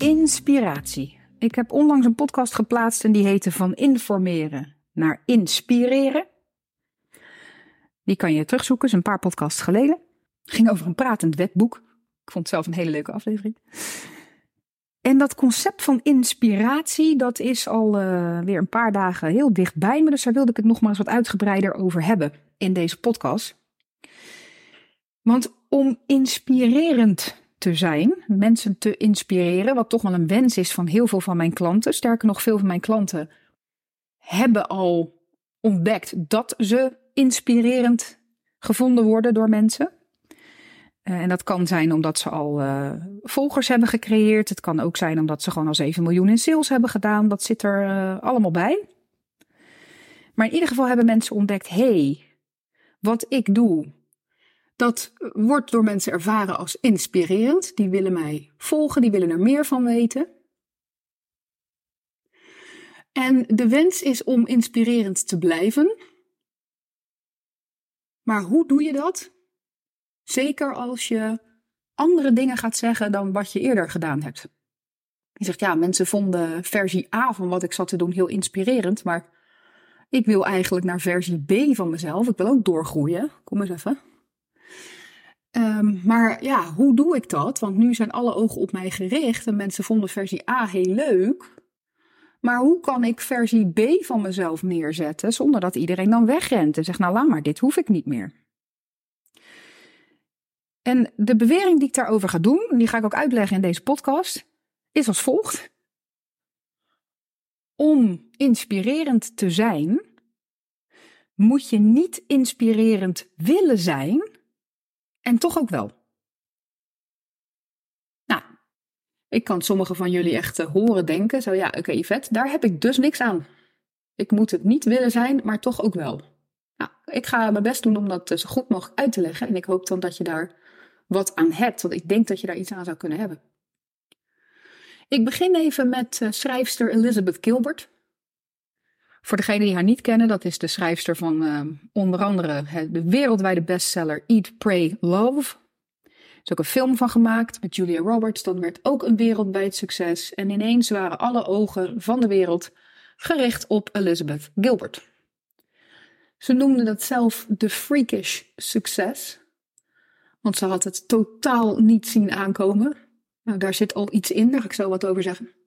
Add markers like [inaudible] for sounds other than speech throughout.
Inspiratie. Ik heb onlangs een podcast geplaatst en die heette Van informeren naar inspireren. Die kan je terugzoeken, is een paar podcasts geleden. Ging over een pratend wetboek. Ik vond het zelf een hele leuke aflevering. En dat concept van inspiratie, dat is al uh, weer een paar dagen heel dichtbij me. Dus daar wilde ik het nog maar eens wat uitgebreider over hebben in deze podcast. Want om inspirerend te zijn, mensen te inspireren, wat toch wel een wens is van heel veel van mijn klanten. Sterker nog, veel van mijn klanten hebben al ontdekt dat ze inspirerend gevonden worden door mensen. Uh, en dat kan zijn omdat ze al uh, volgers hebben gecreëerd. Het kan ook zijn omdat ze gewoon al 7 miljoen in sales hebben gedaan. Dat zit er uh, allemaal bij. Maar in ieder geval hebben mensen ontdekt: hey, wat ik doe, dat wordt door mensen ervaren als inspirerend. Die willen mij volgen, die willen er meer van weten. En de wens is om inspirerend te blijven. Maar hoe doe je dat? Zeker als je andere dingen gaat zeggen dan wat je eerder gedaan hebt. Je zegt, ja, mensen vonden versie A van wat ik zat te doen heel inspirerend, maar ik wil eigenlijk naar versie B van mezelf. Ik wil ook doorgroeien. Kom eens even. Um, maar ja, hoe doe ik dat? Want nu zijn alle ogen op mij gericht en mensen vonden versie A heel leuk. Maar hoe kan ik versie B van mezelf neerzetten zonder dat iedereen dan wegrent en zegt: Nou, laat maar, dit hoef ik niet meer. En de bewering die ik daarover ga doen, die ga ik ook uitleggen in deze podcast, is als volgt. Om inspirerend te zijn, moet je niet inspirerend willen zijn en toch ook wel. Nou, ik kan sommigen van jullie echt uh, horen denken, zo ja, oké okay, Yvette, daar heb ik dus niks aan. Ik moet het niet willen zijn, maar toch ook wel. Nou, ik ga mijn best doen om dat zo goed mogelijk uit te leggen en ik hoop dan dat je daar wat aan hebt, want ik denk dat je daar iets aan zou kunnen hebben. Ik begin even met uh, schrijfster Elizabeth Gilbert. Voor degenen die haar niet kennen, dat is de schrijfster van uh, onder andere de wereldwijde bestseller Eat, Pray, Love. Er is ook een film van gemaakt met Julia Roberts. Dat werd ook een wereldwijd succes. En ineens waren alle ogen van de wereld gericht op Elizabeth Gilbert. Ze noemde dat zelf de freakish succes. Want ze had het totaal niet zien aankomen. Nou, daar zit al iets in, daar ik zo wat over zeggen.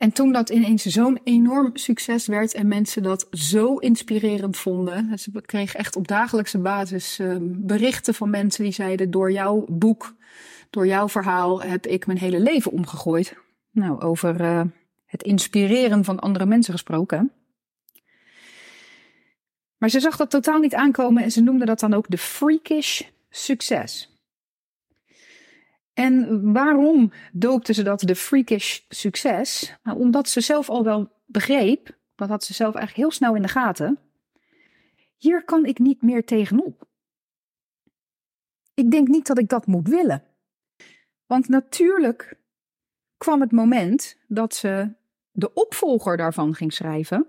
En toen dat ineens zo'n enorm succes werd en mensen dat zo inspirerend vonden. Ze kreeg echt op dagelijkse basis uh, berichten van mensen die zeiden: Door jouw boek, door jouw verhaal heb ik mijn hele leven omgegooid. Nou, over uh, het inspireren van andere mensen gesproken. Maar ze zag dat totaal niet aankomen en ze noemde dat dan ook de freakish succes. En waarom doopte ze dat de freakish succes? Nou, omdat ze zelf al wel begreep, dat had ze zelf eigenlijk heel snel in de gaten. Hier kan ik niet meer tegenop. Ik denk niet dat ik dat moet willen. Want natuurlijk kwam het moment dat ze de opvolger daarvan ging schrijven.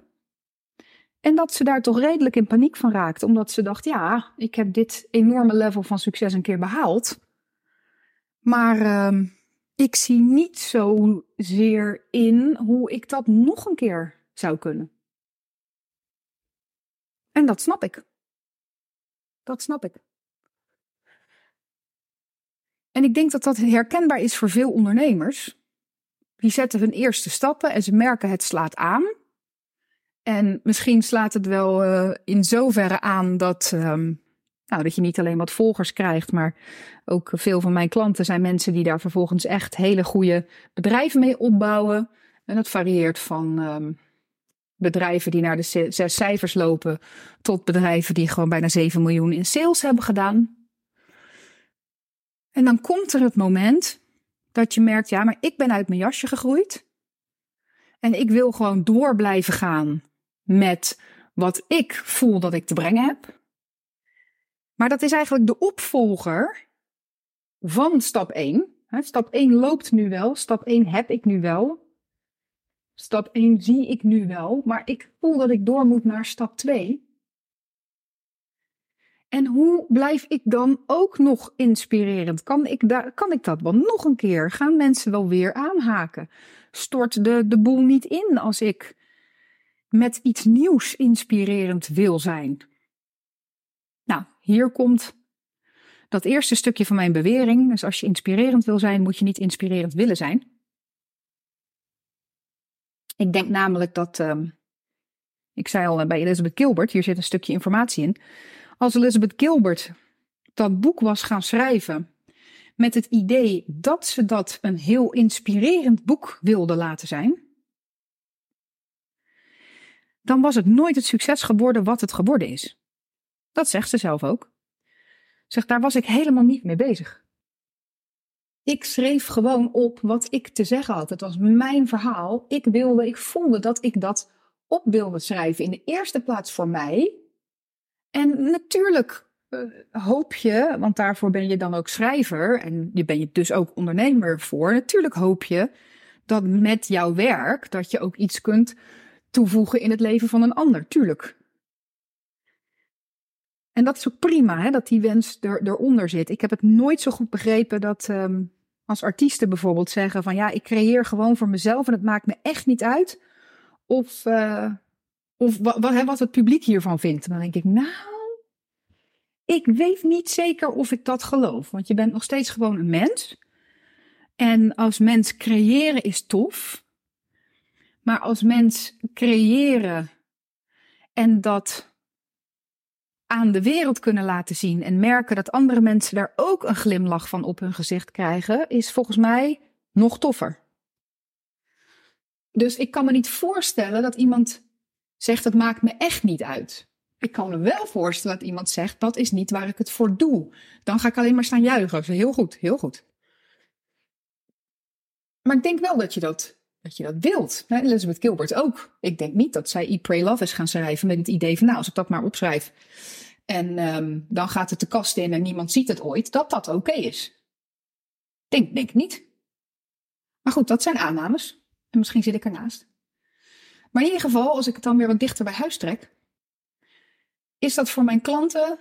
En dat ze daar toch redelijk in paniek van raakte, omdat ze dacht: ja, ik heb dit enorme level van succes een keer behaald. Maar uh, ik zie niet zozeer in hoe ik dat nog een keer zou kunnen. En dat snap ik. Dat snap ik. En ik denk dat dat herkenbaar is voor veel ondernemers. Die zetten hun eerste stappen en ze merken het slaat aan. En misschien slaat het wel uh, in zoverre aan dat um, nou, dat je niet alleen wat volgers krijgt, maar ook veel van mijn klanten zijn mensen die daar vervolgens echt hele goede bedrijven mee opbouwen. En dat varieert van um, bedrijven die naar de zes cijfers lopen, tot bedrijven die gewoon bijna 7 miljoen in sales hebben gedaan. En dan komt er het moment dat je merkt, ja, maar ik ben uit mijn jasje gegroeid. En ik wil gewoon door blijven gaan met wat ik voel dat ik te brengen heb. Maar dat is eigenlijk de opvolger van stap 1. Stap 1 loopt nu wel, stap 1 heb ik nu wel. Stap 1 zie ik nu wel, maar ik voel dat ik door moet naar stap 2. En hoe blijf ik dan ook nog inspirerend? Kan ik, daar, kan ik dat wel nog een keer? Gaan mensen wel weer aanhaken? Stort de, de boel niet in als ik met iets nieuws inspirerend wil zijn? Hier komt dat eerste stukje van mijn bewering. Dus als je inspirerend wil zijn, moet je niet inspirerend willen zijn. Ik denk namelijk dat, uh, ik zei al bij Elizabeth Gilbert, hier zit een stukje informatie in. Als Elizabeth Gilbert dat boek was gaan schrijven met het idee dat ze dat een heel inspirerend boek wilde laten zijn, dan was het nooit het succes geworden wat het geworden is. Dat zegt ze zelf ook. Zegt, daar was ik helemaal niet mee bezig. Ik schreef gewoon op wat ik te zeggen had. Het was mijn verhaal. Ik wilde, ik voelde dat ik dat op wilde schrijven. In de eerste plaats voor mij. En natuurlijk uh, hoop je, want daarvoor ben je dan ook schrijver en je ben je dus ook ondernemer voor. Natuurlijk hoop je dat met jouw werk dat je ook iets kunt toevoegen in het leven van een ander. Tuurlijk. En dat is ook prima, hè, dat die wens er, eronder zit. Ik heb het nooit zo goed begrepen dat um, als artiesten bijvoorbeeld zeggen van ja, ik creëer gewoon voor mezelf en het maakt me echt niet uit of, uh, of wat, wat, wat het publiek hiervan vindt. dan denk ik, nou, ik weet niet zeker of ik dat geloof. Want je bent nog steeds gewoon een mens. En als mens creëren is tof. Maar als mens creëren en dat aan de wereld kunnen laten zien en merken dat andere mensen daar ook een glimlach van op hun gezicht krijgen, is volgens mij nog toffer. Dus ik kan me niet voorstellen dat iemand zegt: het maakt me echt niet uit. Ik kan me wel voorstellen dat iemand zegt: dat is niet waar ik het voor doe. Dan ga ik alleen maar staan juichen. Heel goed, heel goed. Maar ik denk wel dat je dat, dat, je dat wilt. Elizabeth Gilbert ook. Ik denk niet dat zij Eat, Pray, Love is gaan schrijven met het idee van: nou, als ik dat maar opschrijf en um, dan gaat het de kast in en niemand ziet het ooit, dat dat oké is. Denk, denk niet. Maar goed, dat zijn aannames. En misschien zit ik ernaast. Maar in ieder geval, als ik het dan weer wat dichter bij huis trek, is dat voor mijn klanten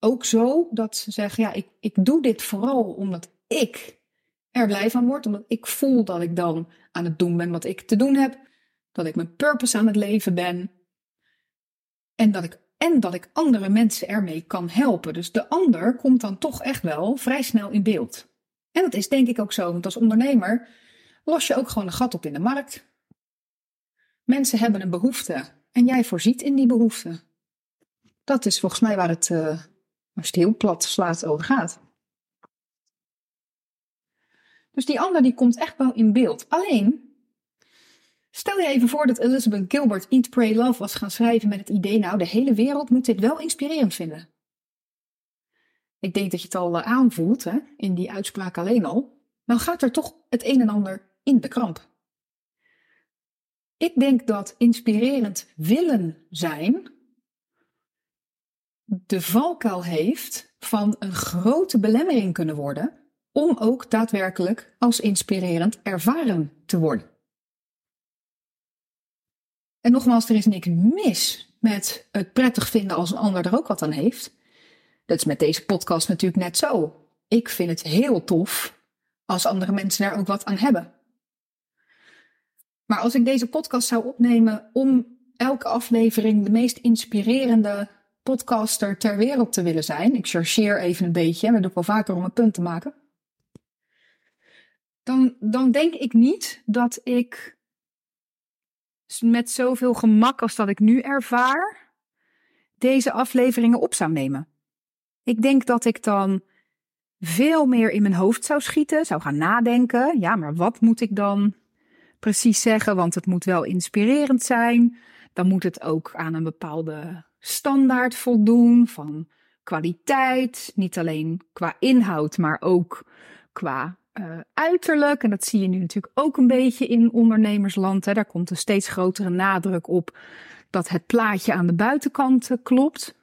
ook zo dat ze zeggen: ja, ik, ik doe dit vooral omdat ik er blij van word, omdat ik voel dat ik dan aan het doen ben wat ik te doen heb, dat ik mijn purpose aan het leven ben en dat ik en dat ik andere mensen ermee kan helpen. Dus de ander komt dan toch echt wel vrij snel in beeld. En dat is denk ik ook zo, want als ondernemer los je ook gewoon een gat op in de markt. Mensen hebben een behoefte en jij voorziet in die behoefte. Dat is volgens mij waar het, uh, als het heel plat slaat, over gaat. Dus die ander die komt echt wel in beeld. Alleen, stel je even voor dat Elizabeth Gilbert Eat, Pray, Love was gaan schrijven met het idee, nou, de hele wereld moet dit wel inspirerend vinden. Ik denk dat je het al eh, aanvoelt, hè, in die uitspraak alleen al. Dan gaat er toch het een en ander in de kramp. Ik denk dat inspirerend willen zijn de valkuil heeft van een grote belemmering kunnen worden om ook daadwerkelijk als inspirerend ervaren te worden. En nogmaals, er is niks mis met het prettig vinden als een ander er ook wat aan heeft. Dat is met deze podcast natuurlijk net zo. Ik vind het heel tof als andere mensen daar ook wat aan hebben. Maar als ik deze podcast zou opnemen om elke aflevering de meest inspirerende podcaster ter wereld te willen zijn, ik chargeer even een beetje, dat doe ik wel vaker om een punt te maken, dan, dan denk ik niet dat ik met zoveel gemak als dat ik nu ervaar, deze afleveringen op zou nemen. Ik denk dat ik dan veel meer in mijn hoofd zou schieten, zou gaan nadenken. Ja, maar wat moet ik dan precies zeggen? Want het moet wel inspirerend zijn. Dan moet het ook aan een bepaalde standaard voldoen van kwaliteit. Niet alleen qua inhoud, maar ook qua uh, uiterlijk. En dat zie je nu natuurlijk ook een beetje in ondernemersland. Hè. Daar komt een steeds grotere nadruk op dat het plaatje aan de buitenkant uh, klopt.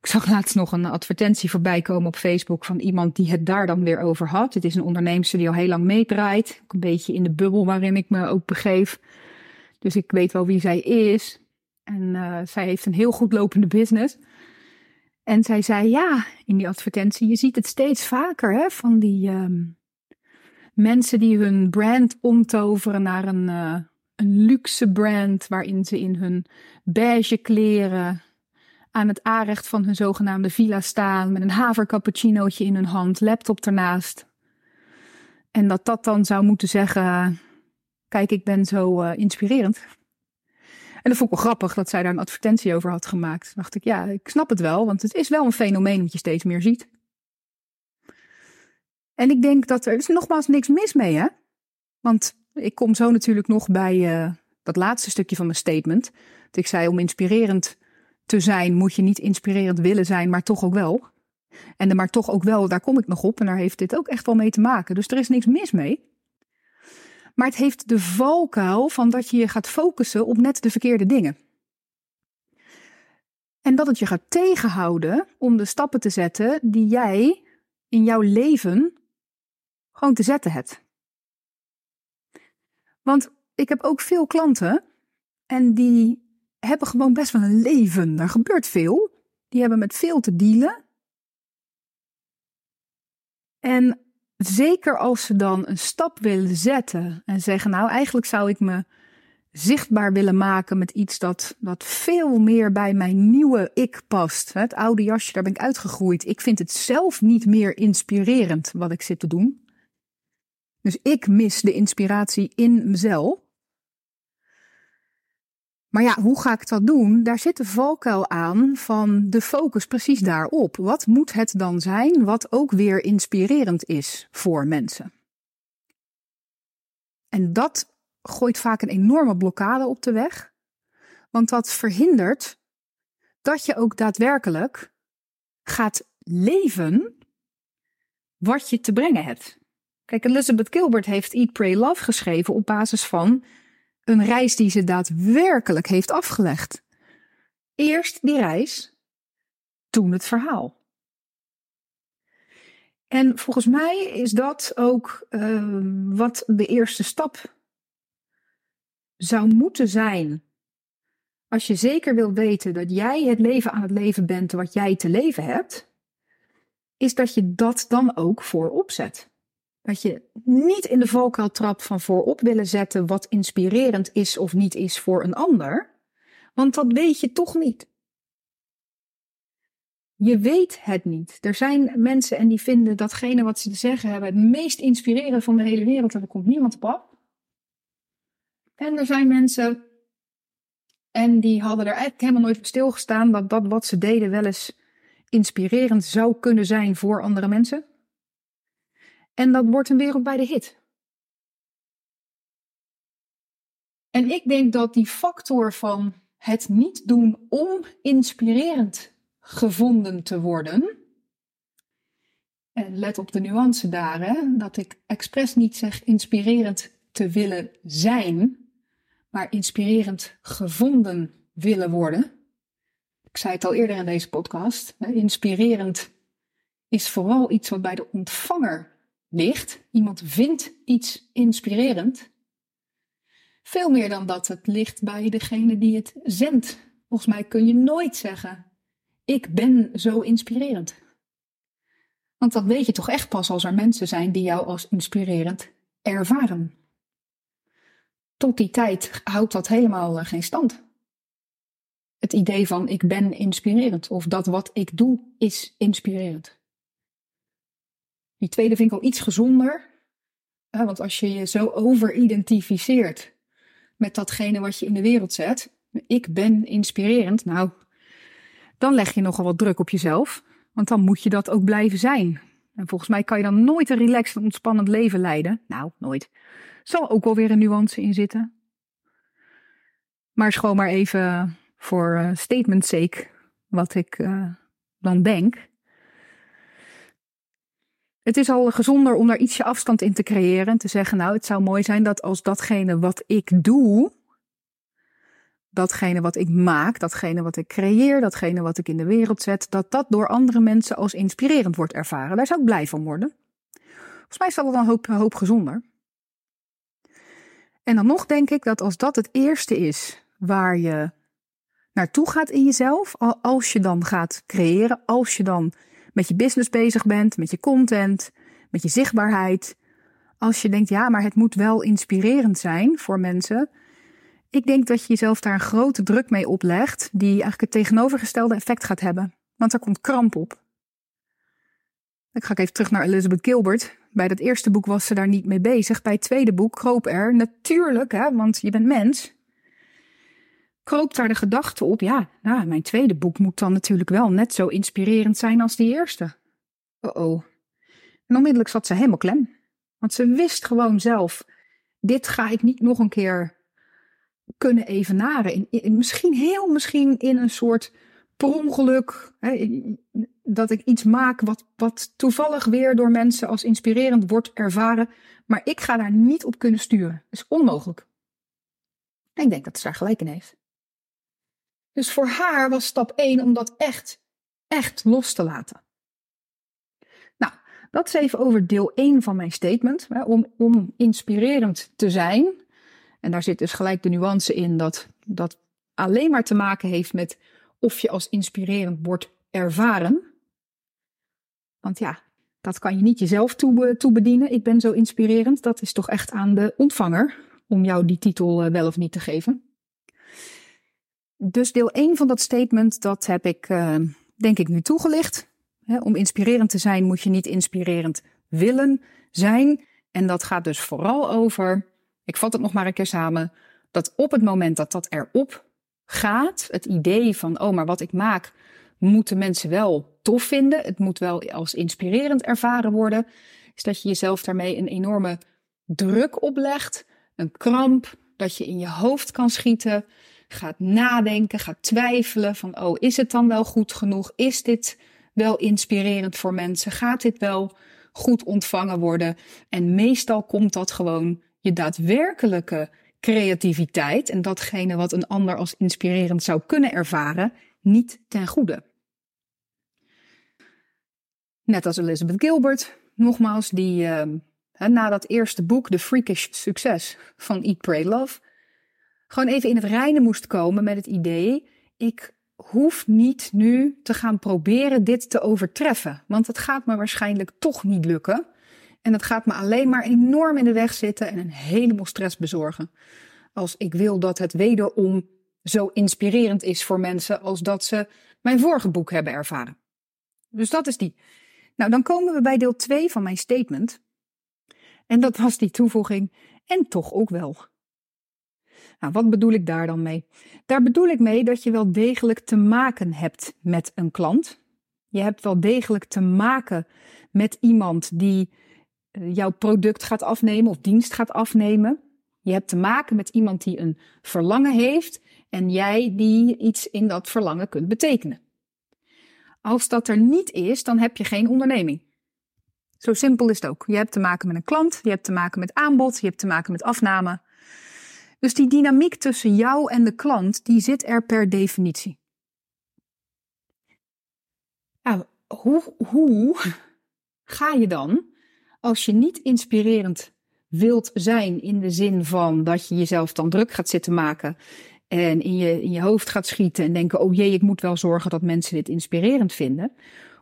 Ik zag laatst nog een advertentie voorbij komen op Facebook van iemand die het daar dan weer over had. Het is een onderneemster die al heel lang meedraait. Een beetje in de bubbel waarin ik me ook begeef. Dus ik weet wel wie zij is. En uh, zij heeft een heel goed lopende business. En zij zei, ja, in die advertentie, je ziet het steeds vaker hè, van die ehm, mensen die hun brand omtoveren naar een, uh, een luxe brand, waarin ze in hun beige kleren aan het aanrecht van hun zogenaamde villa staan, met een havercappuccinootje in hun hand, laptop ernaast. En dat dat dan zou moeten zeggen, kijk, ik ben zo uh, inspirerend. En dat vond ik wel grappig dat zij daar een advertentie over had gemaakt. Toen dacht ik, ja, ik snap het wel, want het is wel een fenomeen wat je steeds meer ziet. En ik denk dat er, is nogmaals niks mis mee, hè? Want ik kom zo natuurlijk nog bij uh, dat laatste stukje van mijn statement. Dat ik zei, om inspirerend te zijn, moet je niet inspirerend willen zijn, maar toch ook wel. En de maar toch ook wel, daar kom ik nog op. En daar heeft dit ook echt wel mee te maken. Dus er is niks mis mee. Maar het heeft de valkuil van dat je je gaat focussen op net de verkeerde dingen. En dat het je gaat tegenhouden om de stappen te zetten die jij in jouw leven gewoon te zetten hebt. Want ik heb ook veel klanten en die hebben gewoon best wel een leven. Er gebeurt veel. Die hebben met veel te dealen. En zeker als ze dan een stap willen zetten en zeggen, nou eigenlijk zou ik me zichtbaar willen maken met iets dat, dat veel meer bij mijn nieuwe ik past. Het oude jasje, daar ben ik uitgegroeid. Ik vind het zelf niet meer inspirerend wat ik zit te doen. Dus ik mis de inspiratie in mezelf. Maar ja, hoe ga ik dat doen? Daar zit de valkuil aan van de focus precies daarop. Wat moet het dan zijn wat ook weer inspirerend is voor mensen? En dat gooit vaak een enorme blokkade op de weg, want dat verhindert dat je ook daadwerkelijk gaat leven wat je te brengen hebt. Kijk, Elizabeth Gilbert heeft Eat, Pray, Love geschreven op basis van een reis die ze daadwerkelijk heeft afgelegd. Eerst die reis, toen het verhaal. En volgens mij is dat ook uh, wat de eerste stap zou moeten zijn. Als je zeker wil weten dat jij het leven aan het leven bent wat jij te leven hebt, is dat je dat dan ook voorop zet. Dat je niet in de valkuil trapt van voorop willen zetten wat inspirerend is of niet is voor een ander, want dat weet je toch niet. Je weet het niet. Er zijn mensen en die vinden datgene wat ze te zeggen hebben het meest inspirerend van de hele wereld en er komt niemand op af. En er zijn mensen en die hadden er eigenlijk helemaal nooit op stilgestaan dat dat wat ze deden wel eens inspirerend zou kunnen zijn voor andere mensen. En dat wordt een wereldwijde hit. En ik denk dat die factor van het niet doen om inspirerend gevonden te worden. En let op de nuance daar, hè, dat ik expres niet zeg inspirerend te willen zijn, maar inspirerend gevonden willen worden. Ik zei het al eerder in deze podcast. Inspirerend is vooral iets wat bij de ontvanger Iemand vindt iets inspirerend. Veel meer dan dat het ligt bij degene die het zendt. Volgens mij kun je nooit zeggen: Ik ben zo inspirerend. Want dat weet je toch echt pas als er mensen zijn die jou als inspirerend ervaren. Tot die tijd houdt dat helemaal eh, geen stand. Het idee van ik ben inspirerend of dat wat ik doe is inspirerend. Die tweede vind ik al iets gezonder. want als je je zo overidentificeert met datgene wat je in de wereld zet. Ik ben inspirerend. Nou, dan leg je nogal wat druk op jezelf. Want dan moet je dat ook blijven zijn. En volgens mij kan je dan nooit een relaxed en ontspannend leven leiden. Nou, nooit. Zal ook wel weer een nuance in zitten. Maar schoon maar even voor uh, statement sake wat ik uh, dan denk. Het is al gezonder om daar ietsje afstand in te creëren en te zeggen, nou, het zou mooi zijn dat als datgene wat ik doe, datgene wat ik maak, datgene wat ik creëer, datgene wat ik in de wereld zet, dat dat door andere mensen als inspirerend wordt ervaren. Daar zou ik blij van worden. Volgens mij is dat dan hoop, een hoop gezonder. En dan nog denk ik dat als dat het eerste is waar je naartoe gaat in jezelf, als je dan gaat creëren, als je dan met je business bezig bent, met je content, met je zichtbaarheid. Als je denkt, ja, maar het moet wel inspirerend zijn voor mensen. Ik denk dat je jezelf daar een grote druk mee oplegt, die eigenlijk het tegenovergestelde effect gaat hebben. Want er komt kramp op. Ik ga even terug naar Elizabeth Gilbert. Bij dat eerste boek was ze daar niet mee bezig. Bij het tweede boek kroop er natuurlijk, hè, want je bent mens, kroop daar de gedachte op, ja, nou, mijn tweede boek moet dan natuurlijk wel net zo inspirerend zijn als die eerste. Oh oh. En onmiddellijk zat ze helemaal klem. Want ze wist gewoon zelf, dit ga ik niet nog een keer kunnen evenaren. In, misschien heel misschien in een soort per ongeluk, hè, dat ik iets maak wat, wat toevallig weer door mensen als inspirerend wordt ervaren. Maar ik ga daar niet op kunnen sturen. Dat is onmogelijk. En ik denk dat ze daar gelijk in heeft. Dus voor haar was stap 1 om dat echt, echt los te laten. Nou, dat is even over deel 1 van mijn statement. Hè, om, om inspirerend te zijn. En daar zit dus gelijk de nuance in dat dat alleen maar te maken heeft met of je als inspirerend wordt ervaren. Want ja, dat kan je niet jezelf toe, toebedienen. Ik ben zo inspirerend. Dat is toch echt aan de ontvanger om jou die titel eh, wel of niet te geven. Dus deel 1 van dat statement, dat heb ik uh, denk ik nu toegelicht. om inspirerend te zijn moet je niet inspirerend willen zijn. En dat gaat dus vooral over, ik vat het nog maar een keer samen, dat op het moment dat dat erop gaat, het idee van, oh, maar wat ik maak, moeten mensen wel tof vinden. Het moet wel als inspirerend ervaren worden. Is dat je jezelf daarmee een enorme druk oplegt, een kramp, dat je in je hoofd kan schieten, gaat nadenken, gaat twijfelen van, oh, is het dan wel goed genoeg? Is dit wel inspirerend voor mensen? Gaat dit wel goed ontvangen worden? En meestal komt dat gewoon je daadwerkelijke creativiteit en datgene wat een ander als inspirerend zou kunnen ervaren, niet ten goede. Net als Elizabeth Gilbert, nogmaals, die uh, na dat eerste boek, The Freakish Success van Eat, Pray, Love, gewoon even in het reinen moest komen met het idee: ik hoef niet nu te gaan proberen dit te overtreffen, want het gaat me waarschijnlijk toch niet lukken. En het gaat me alleen maar enorm in de weg zitten en een heleboel stress bezorgen. Als ik wil dat het wederom zo inspirerend is voor mensen als dat ze mijn vorige boek hebben ervaren. Dus dat is die. Nou, dan komen we bij deel 2 van mijn statement. En dat was die toevoeging. En toch ook wel. Nou, wat bedoel ik daar dan mee? Daar bedoel ik mee dat je wel degelijk te maken hebt met een klant. Je hebt wel degelijk te maken met iemand die eh, jouw product gaat afnemen of dienst gaat afnemen. Je hebt te maken met iemand die een verlangen heeft en jij die iets in dat verlangen kunt betekenen. Als dat er niet is, dan heb je geen onderneming. Zo simpel is het ook. Je hebt te maken met een klant, je hebt te maken met aanbod, je hebt te maken met afname. Dus die dynamiek tussen jou en de klant, die zit er per definitie. Ja, hoe, hoe ga je dan, als je niet inspirerend wilt zijn in de zin van dat je jezelf dan druk gaat zitten maken en in je, in je hoofd gaat schieten en denken, oh jee, ik moet wel zorgen dat mensen dit inspirerend vinden.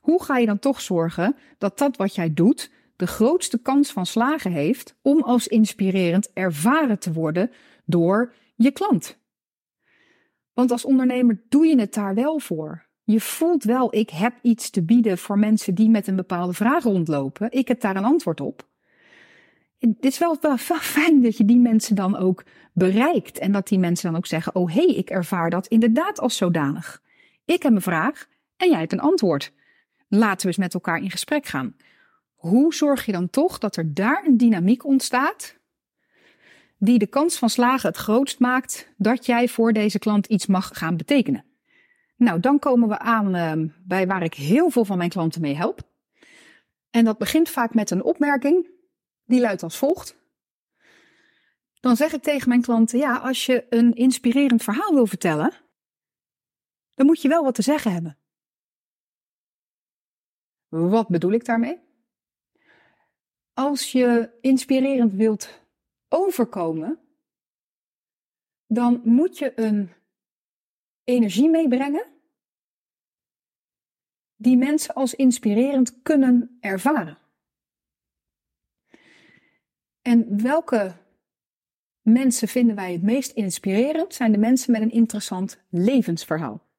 Hoe ga je dan toch zorgen dat dat wat jij doet de grootste kans van slagen heeft om als inspirerend ervaren te worden door je klant? Want als ondernemer doe je het daar wel voor. Je voelt wel, ik heb iets te bieden voor mensen die met een bepaalde vraag rondlopen. Ik heb daar een antwoord op het is wel, fijn dat je die mensen dan ook bereikt. En dat die mensen dan ook zeggen: Oh hé, hey, ik ervaar dat inderdaad als zodanig. Ik heb een vraag en jij hebt een antwoord. Laten we eens met elkaar in gesprek gaan. Hoe zorg je dan toch dat er daar een dynamiek ontstaat die de kans van slagen het grootst maakt dat jij voor deze klant iets mag gaan betekenen? Nou, dan komen we aan uh, bij waar ik heel veel van mijn klanten mee help. En dat begint vaak met een opmerking die luidt als volgt. Dan zeg ik tegen mijn klanten: ja, als je een inspirerend verhaal wil vertellen, dan moet je wel wat te zeggen hebben. Wat bedoel ik daarmee? Als je inspirerend wilt overkomen, dan moet je een energie meebrengen die mensen als inspirerend kunnen ervaren. En welke mensen vinden wij het meest inspirerend? Zijn de mensen met een interessant levensverhaal.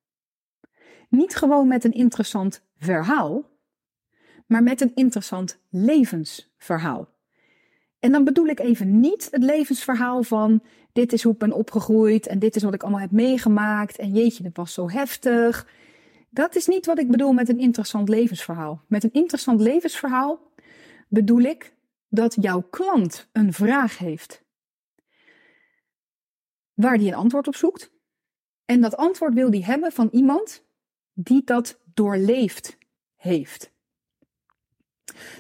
Niet gewoon met een interessant verhaal, maar met een interessant levensverhaal. En dan bedoel ik even niet het levensverhaal van dit is hoe ik ben opgegroeid en dit is wat ik allemaal heb meegemaakt en jeetje, dat was zo heftig. Dat is niet wat ik bedoel met een interessant levensverhaal. Met een interessant levensverhaal bedoel ik dat jouw klant een vraag heeft waar die een antwoord op zoekt. En dat antwoord wil die hebben van iemand die dat doorleefd heeft.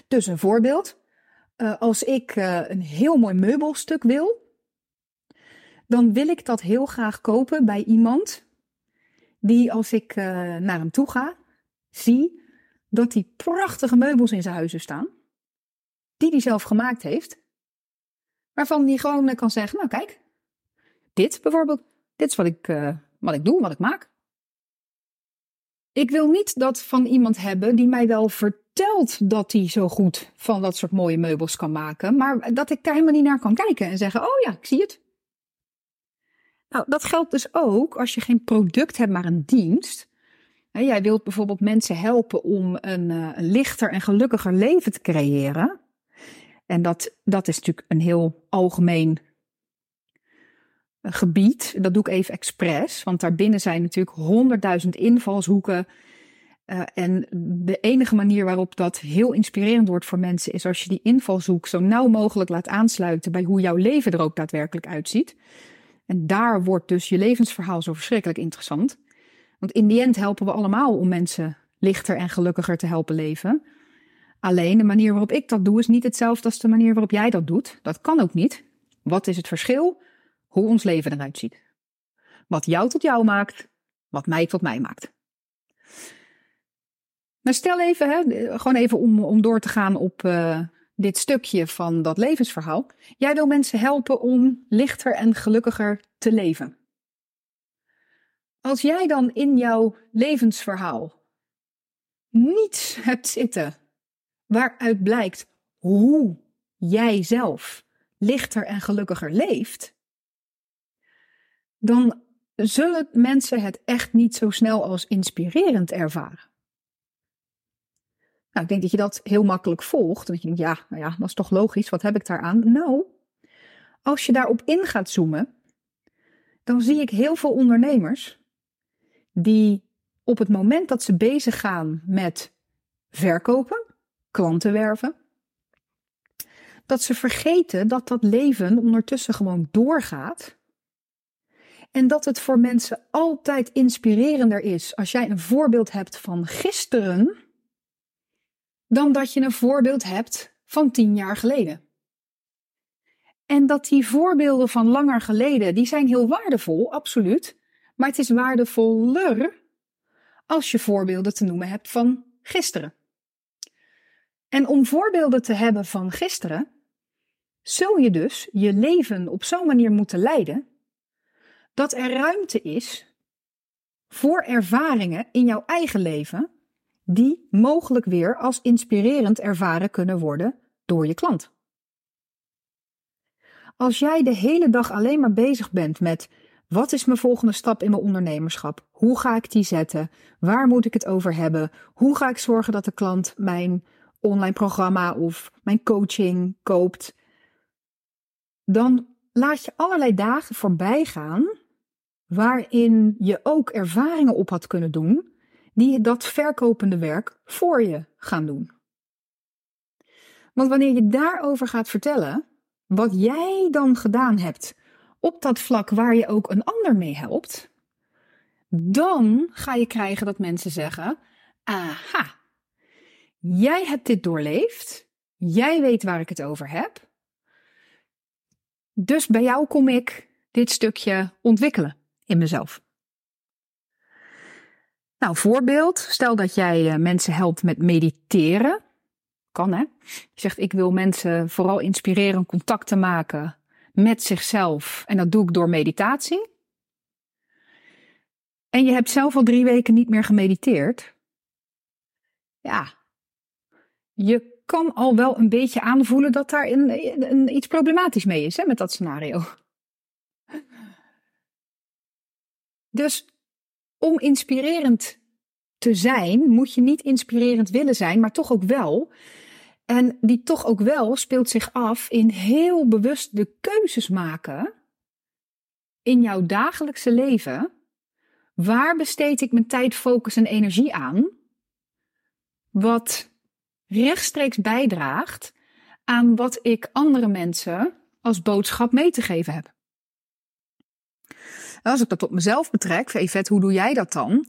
Dus een voorbeeld. Uh, als ik uh, een heel mooi meubelstuk wil, dan wil ik dat heel graag kopen bij iemand die als ik uh, naar hem toe ga, zie dat hij prachtige meubels in zijn huizen staan, die hij zelf gemaakt heeft, waarvan hij gewoon kan zeggen, nou kijk, dit bijvoorbeeld, dit is wat ik, wat ik doe, wat ik maak. Ik wil niet dat van iemand hebben die mij wel vertelt dat hij zo goed van dat soort mooie meubels kan maken, maar dat ik daar helemaal niet naar kan kijken en zeggen: Oh ja, ik zie het. Nou, dat geldt dus ook als je geen product hebt, maar een dienst. Jij wilt bijvoorbeeld mensen helpen om een, eh, een lichter en gelukkiger leven te creëren. En dat, dat is natuurlijk een heel algemeen gebied. Dat doe ik even expres, want daarbinnen zijn natuurlijk honderdduizend invalshoeken. Uh, en de enige manier waarop dat heel inspirerend wordt voor mensen is als je die invalshoek zo nauw mogelijk laat aansluiten bij hoe jouw leven er ook daadwerkelijk uitziet. En daar wordt dus je levensverhaal zo verschrikkelijk interessant. Want in die end helpen we allemaal om mensen lichter en gelukkiger te helpen leven. Alleen de manier waarop ik dat doe is niet hetzelfde als de manier waarop jij dat doet. Dat kan ook niet. Wat is het verschil? Hoe ons leven eruit ziet. Wat jou tot jou maakt, wat mij tot mij maakt. Maar stel even, hè, gewoon even om, om door te gaan op uh, dit stukje van dat levensverhaal. Jij wil mensen helpen om lichter en gelukkiger te leven. Als jij dan in jouw levensverhaal niets hebt zitten waaruit blijkt hoe jij zelf lichter en gelukkiger leeft, dan zullen mensen het echt niet zo snel als inspirerend ervaren. Nou, ik denk dat je dat heel makkelijk volgt. Dat je denkt, ja, nou ja, dat is toch logisch. Wat heb ik daaraan? Nou, als je daarop in gaat zoomen, dan zie ik heel veel ondernemers die op het moment dat ze bezig gaan met verkopen, klanten werven, dat ze vergeten dat dat leven ondertussen gewoon doorgaat en dat het voor mensen altijd inspirerender is als jij een voorbeeld hebt van gisteren, dan dat je een voorbeeld hebt van tien jaar geleden. En dat die voorbeelden van langer geleden, die zijn heel waardevol, absoluut. Maar het is waardevoller als je voorbeelden te noemen hebt van gisteren. En om voorbeelden te hebben van gisteren, zul je dus je leven op zo'n manier moeten leiden dat er ruimte is voor ervaringen in jouw eigen leven die mogelijk weer als inspirerend ervaren kunnen worden door je klant. Als jij de hele dag alleen maar bezig bent met wat is mijn volgende stap in mijn ondernemerschap? Hoe ga ik die zetten? Waar moet ik het over hebben? Hoe ga ik zorgen dat de klant mijn online programma of mijn coaching koopt? Dan laat je allerlei dagen voorbij gaan waarin je ook ervaringen op had kunnen doen die dat verkopende werk voor je gaan doen. Want wanneer je daarover gaat vertellen, wat jij dan gedaan hebt op dat vlak waar je ook een ander mee helpt, dan ga je krijgen dat mensen zeggen: Aha, jij hebt dit doorleefd, jij weet waar ik het over heb, dus bij jou kom ik dit stukje ontwikkelen in mezelf. Nou, voorbeeld. Stel dat jij eh, mensen helpt met mediteren. Kan hè? Je zegt, ik wil mensen vooral inspireren contact te maken met zichzelf. En dat doe ik door meditatie. en je hebt zelf al drie weken niet meer gemediteerd, ja, je kan al wel een beetje aanvoelen dat daar iets problematisch mee is hè, met dat scenario. Dus om inspirerend te zijn, moet je niet inspirerend willen zijn, maar toch ook wel. En die toch ook wel speelt zich af in heel bewust de keuzes maken in jouw dagelijkse leven. Waar besteed ik mijn tijd, focus en energie aan? Wat rechtstreeks bijdraagt aan wat ik andere mensen als boodschap mee te geven heb. Als ik dat op mezelf betrek, Yvette, hoe doe jij dat dan?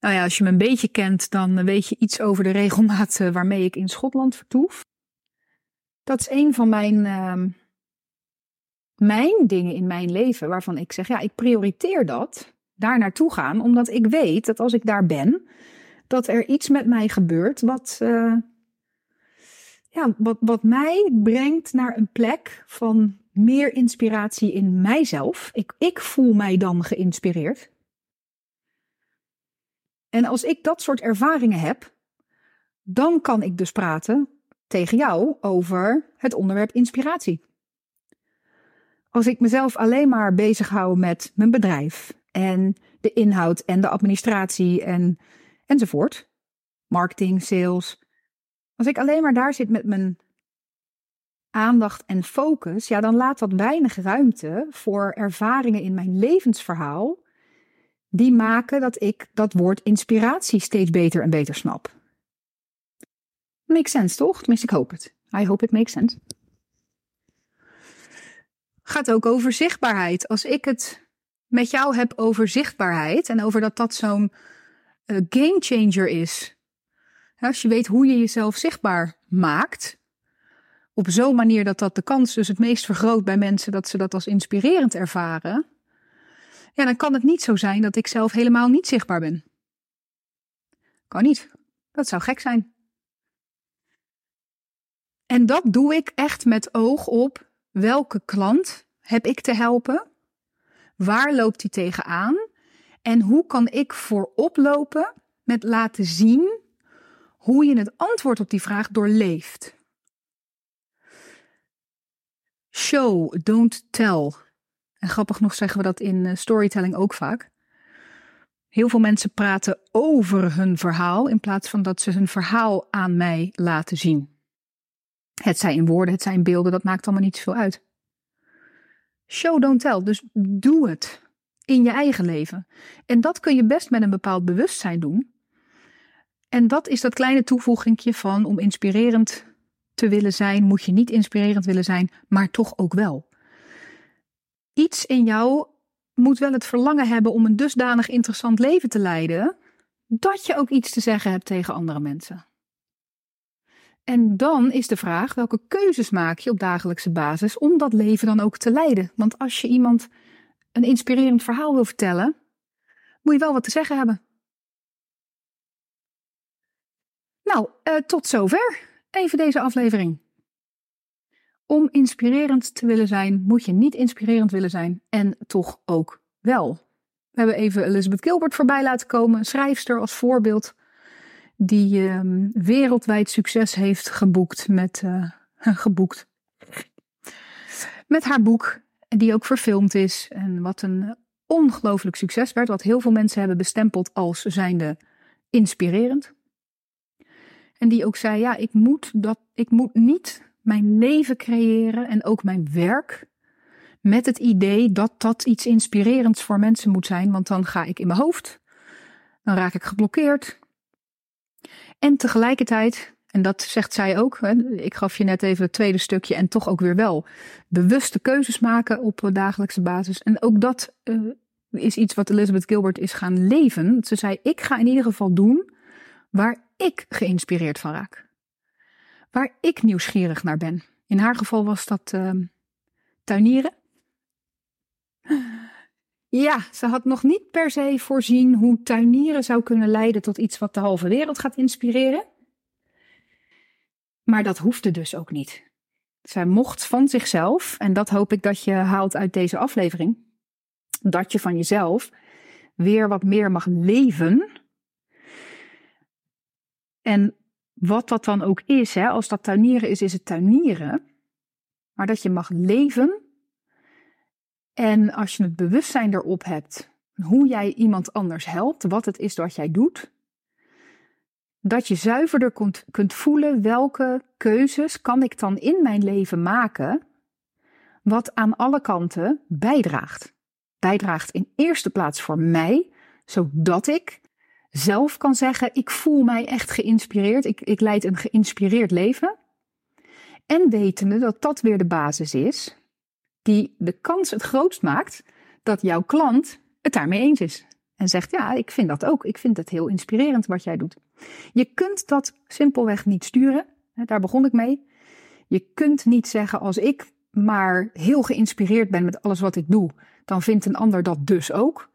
Nou ja, als je me een beetje kent, dan weet je iets over de [laughs] regelmaat eh, waarmee ik in Schotland vertoef. Dat is een van mijn, uh, mijn dingen in mijn leven waarvan ik zeg, ja, ik prioriteer dat, daar naartoe gaan, omdat ik weet dat als ik daar ben, dat er iets met mij gebeurt wat, uh, ja, wat, wat mij brengt naar een plek van meer inspiratie in mijzelf. Ik, ik voel mij dan geïnspireerd. En als ik dat soort ervaringen heb, dan kan ik dus praten tegen jou over het onderwerp inspiratie. Als ik mezelf alleen maar bezighoud met mijn bedrijf en de inhoud en de administratie en, enzovoort, marketing, sales. Als ik alleen maar daar zit met mijn aandacht en focus, ja, dan laat dat weinig ruimte voor ervaringen in mijn levensverhaal die maken dat ik dat woord inspiratie steeds beter en beter snap. Makes sense, toch? Tenminste, ik hoop het. I hope it makes sense. Gaat ook over zichtbaarheid. Als ik het met jou heb over zichtbaarheid en over dat dat zo'n uh, game changer is. Als je weet hoe je jezelf zichtbaar maakt, op zo'n manier dat dat de kans dus het meest vergroot bij mensen dat ze dat als inspirerend ervaren, ja, dan kan het niet zo zijn dat ik zelf helemaal niet zichtbaar ben. Kan niet. Dat zou gek zijn. En dat doe ik echt met oog op welke klant heb ik te helpen? Waar loopt hij tegenaan? En hoe kan ik voorop lopen met laten zien hoe je het antwoord op die vraag doorleeft? Show, don't tell. En grappig nog zeggen we dat in eh, storytelling ook vaak. Heel veel mensen praten over hun verhaal in plaats van dat ze hun verhaal aan mij laten zien. Het zijn in woorden, het zijn beelden, dat maakt allemaal niet zoveel uit. Show, don't tell. Dus doe het in je eigen leven. En dat kun je best met een bepaald bewustzijn doen. En dat is dat kleine toevoegingje van om inspirerend te willen zijn, moet je niet inspirerend willen zijn, maar toch ook wel iets in jou moet wel het verlangen hebben om een dusdanig interessant leven te leiden, dat je ook iets te zeggen hebt tegen andere mensen. En dan is de vraag: welke keuzes maak je op dagelijkse basis om dat leven dan ook te leiden? Want als je iemand een inspirerend verhaal wil vertellen, moet je wel wat te zeggen hebben. Nou, eh, tot zover. Even deze aflevering. Om inspirerend te willen zijn, moet je niet inspirerend willen zijn en toch ook wel. We hebben even Elizabeth Gilbert voorbij laten komen, schrijfster als voorbeeld, die uh, wereldwijd succes heeft geboekt met, uh, [laughs] geboekt. met haar boek, die ook verfilmd is en wat een ongelooflijk succes werd, wat heel veel mensen hebben bestempeld als zijnde inspirerend. En die ook zei, ja, ik moet, dat, ik moet niet mijn leven creëren en ook mijn werk. Met het idee dat dat iets inspirerends voor mensen moet zijn, want dan ga ik in mijn hoofd. Dan raak ik geblokkeerd. En tegelijkertijd, en dat zegt zij ook, ik gaf je net even het tweede stukje en toch ook weer wel, bewuste keuzes maken op dagelijkse basis. En ook dat uh, is iets wat Elizabeth Gilbert is gaan leven. Ze zei, ik ga in ieder geval doen waar ik geïnspireerd van raak waar ik nieuwsgierig naar ben. In haar geval was dat uh, tuinieren. Ja, ze had nog niet per se voorzien hoe tuinieren zou kunnen leiden tot iets wat de halve wereld gaat inspireren. Maar dat hoefde dus ook niet. Zij mocht van zichzelf, en dat hoop ik dat je haalt uit deze aflevering, dat je van jezelf weer wat meer mag leven. En wat dat dan ook is, hè, als dat tuinieren is, is het tuinieren. Maar dat je mag leven. En als je het bewustzijn erop hebt, hoe jij iemand anders helpt, wat het is wat jij doet. Dat je zuiverder kunt, kunt voelen welke keuzes kan ik dan in mijn leven maken, wat aan alle kanten bijdraagt. Bijdraagt in eerste plaats voor mij, zodat ik zelf kan zeggen: ik voel mij echt geïnspireerd, ik, ik leid een geïnspireerd leven. En wetende dat dat weer de basis is die de kans het grootst maakt dat jouw klant het daarmee eens is. En zegt, ja, ik vind dat ook. Ik vind het heel inspirerend wat jij doet. Je kunt dat simpelweg niet sturen. Daar begon ik mee. Je kunt niet zeggen, als ik maar heel geïnspireerd ben met alles wat ik doe, dan vindt een ander dat dus ook.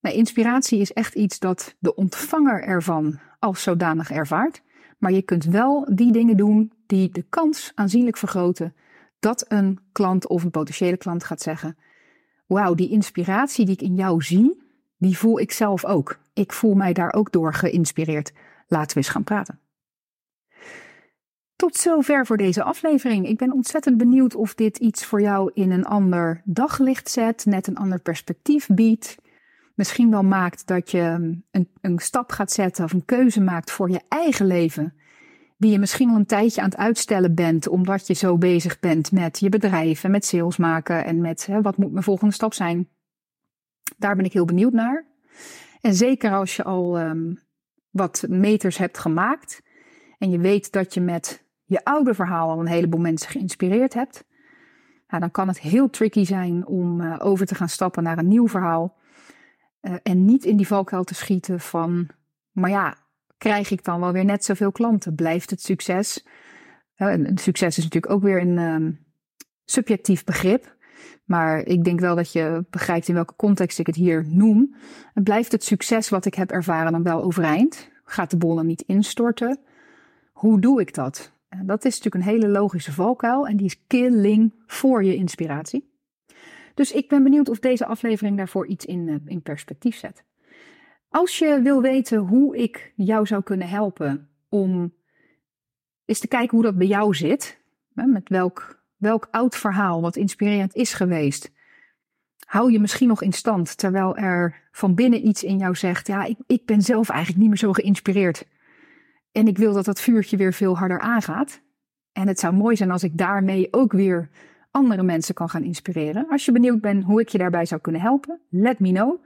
Nee, inspiratie is echt iets dat de ontvanger ervan als zodanig ervaart. Maar je kunt wel die dingen doen die de kans aanzienlijk vergroten dat een klant of een potentiële klant gaat zeggen: Wauw, die inspiratie die ik in jou zie, die voel ik zelf ook. Ik voel mij daar ook door geïnspireerd. Laten we eens gaan praten. Tot zover voor deze aflevering. Ik ben ontzettend benieuwd of dit iets voor jou in een ander daglicht zet, net een ander perspectief biedt. Misschien wel maakt dat je een, een stap gaat zetten of een keuze maakt voor je eigen leven die je misschien al een tijdje aan het uitstellen bent, omdat je zo bezig bent met je bedrijf en met sales maken en met hè, wat moet mijn volgende stap zijn. Daar ben ik heel benieuwd naar. En zeker als je al um, wat meters hebt gemaakt en je weet dat je met je oude verhaal al een heleboel mensen geïnspireerd hebt, nou, dan kan het heel tricky zijn om uh, over te gaan stappen naar een nieuw verhaal. Uh, en niet in die valkuil te schieten van, maar ja, krijg ik dan wel weer net zoveel klanten? Blijft het succes? En succes is natuurlijk ook weer een um, subjectief begrip. Maar ik denk wel dat je begrijpt in welke context ik het hier noem. Blijft het succes wat ik heb ervaren dan wel overeind? Gaat de bol dan niet instorten? Hoe doe ik dat? En dat is natuurlijk een hele logische valkuil en die is killing voor je inspiratie. Dus ik ben benieuwd of deze aflevering daarvoor iets in, uh, in perspectief zet. Als je wil weten hoe ik jou zou kunnen helpen om eens te kijken hoe dat bij jou zit, met welk, welk oud verhaal wat inspirerend is geweest, hou je misschien nog in stand terwijl er van binnen iets in jou zegt, ja, ik, ik ben zelf eigenlijk niet meer zo geïnspireerd. En ik wil dat dat vuurtje weer veel harder aangaat. En het zou mooi zijn als ik daarmee ook weer andere mensen kan gaan inspireren. Als je benieuwd bent hoe ik je daarbij zou kunnen helpen, let me know.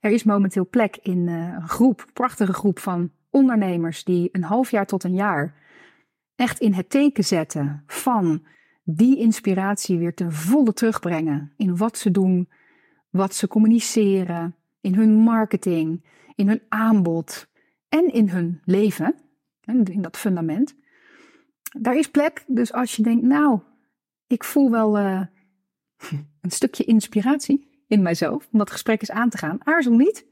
Er is momenteel plek in eh, een groep, een prachtige groep van ondernemers die een half jaar tot een jaar echt in het teken zetten van die inspiratie weer ten volle terugbrengen in wat ze doen, wat ze communiceren, in hun marketing, in hun aanbod en in hun leven, in dat fundament. Daar is plek, dus als je denkt, nou, ik voel wel uh, [laughs] een stukje inspiratie, in mijzelf om dat gesprek eens aan te gaan. Aarzel niet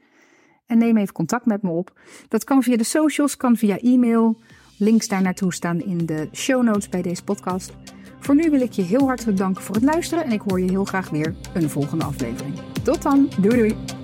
en neem even contact met me op. Dat kan via de socials, kan via e-mail. Links daar naartoe staan in de show notes bij deze podcast. Voor nu wil ik je heel hartelijk danken voor het luisteren en ik hoor je heel graag weer een volgende aflevering. Tot dan, doei doei!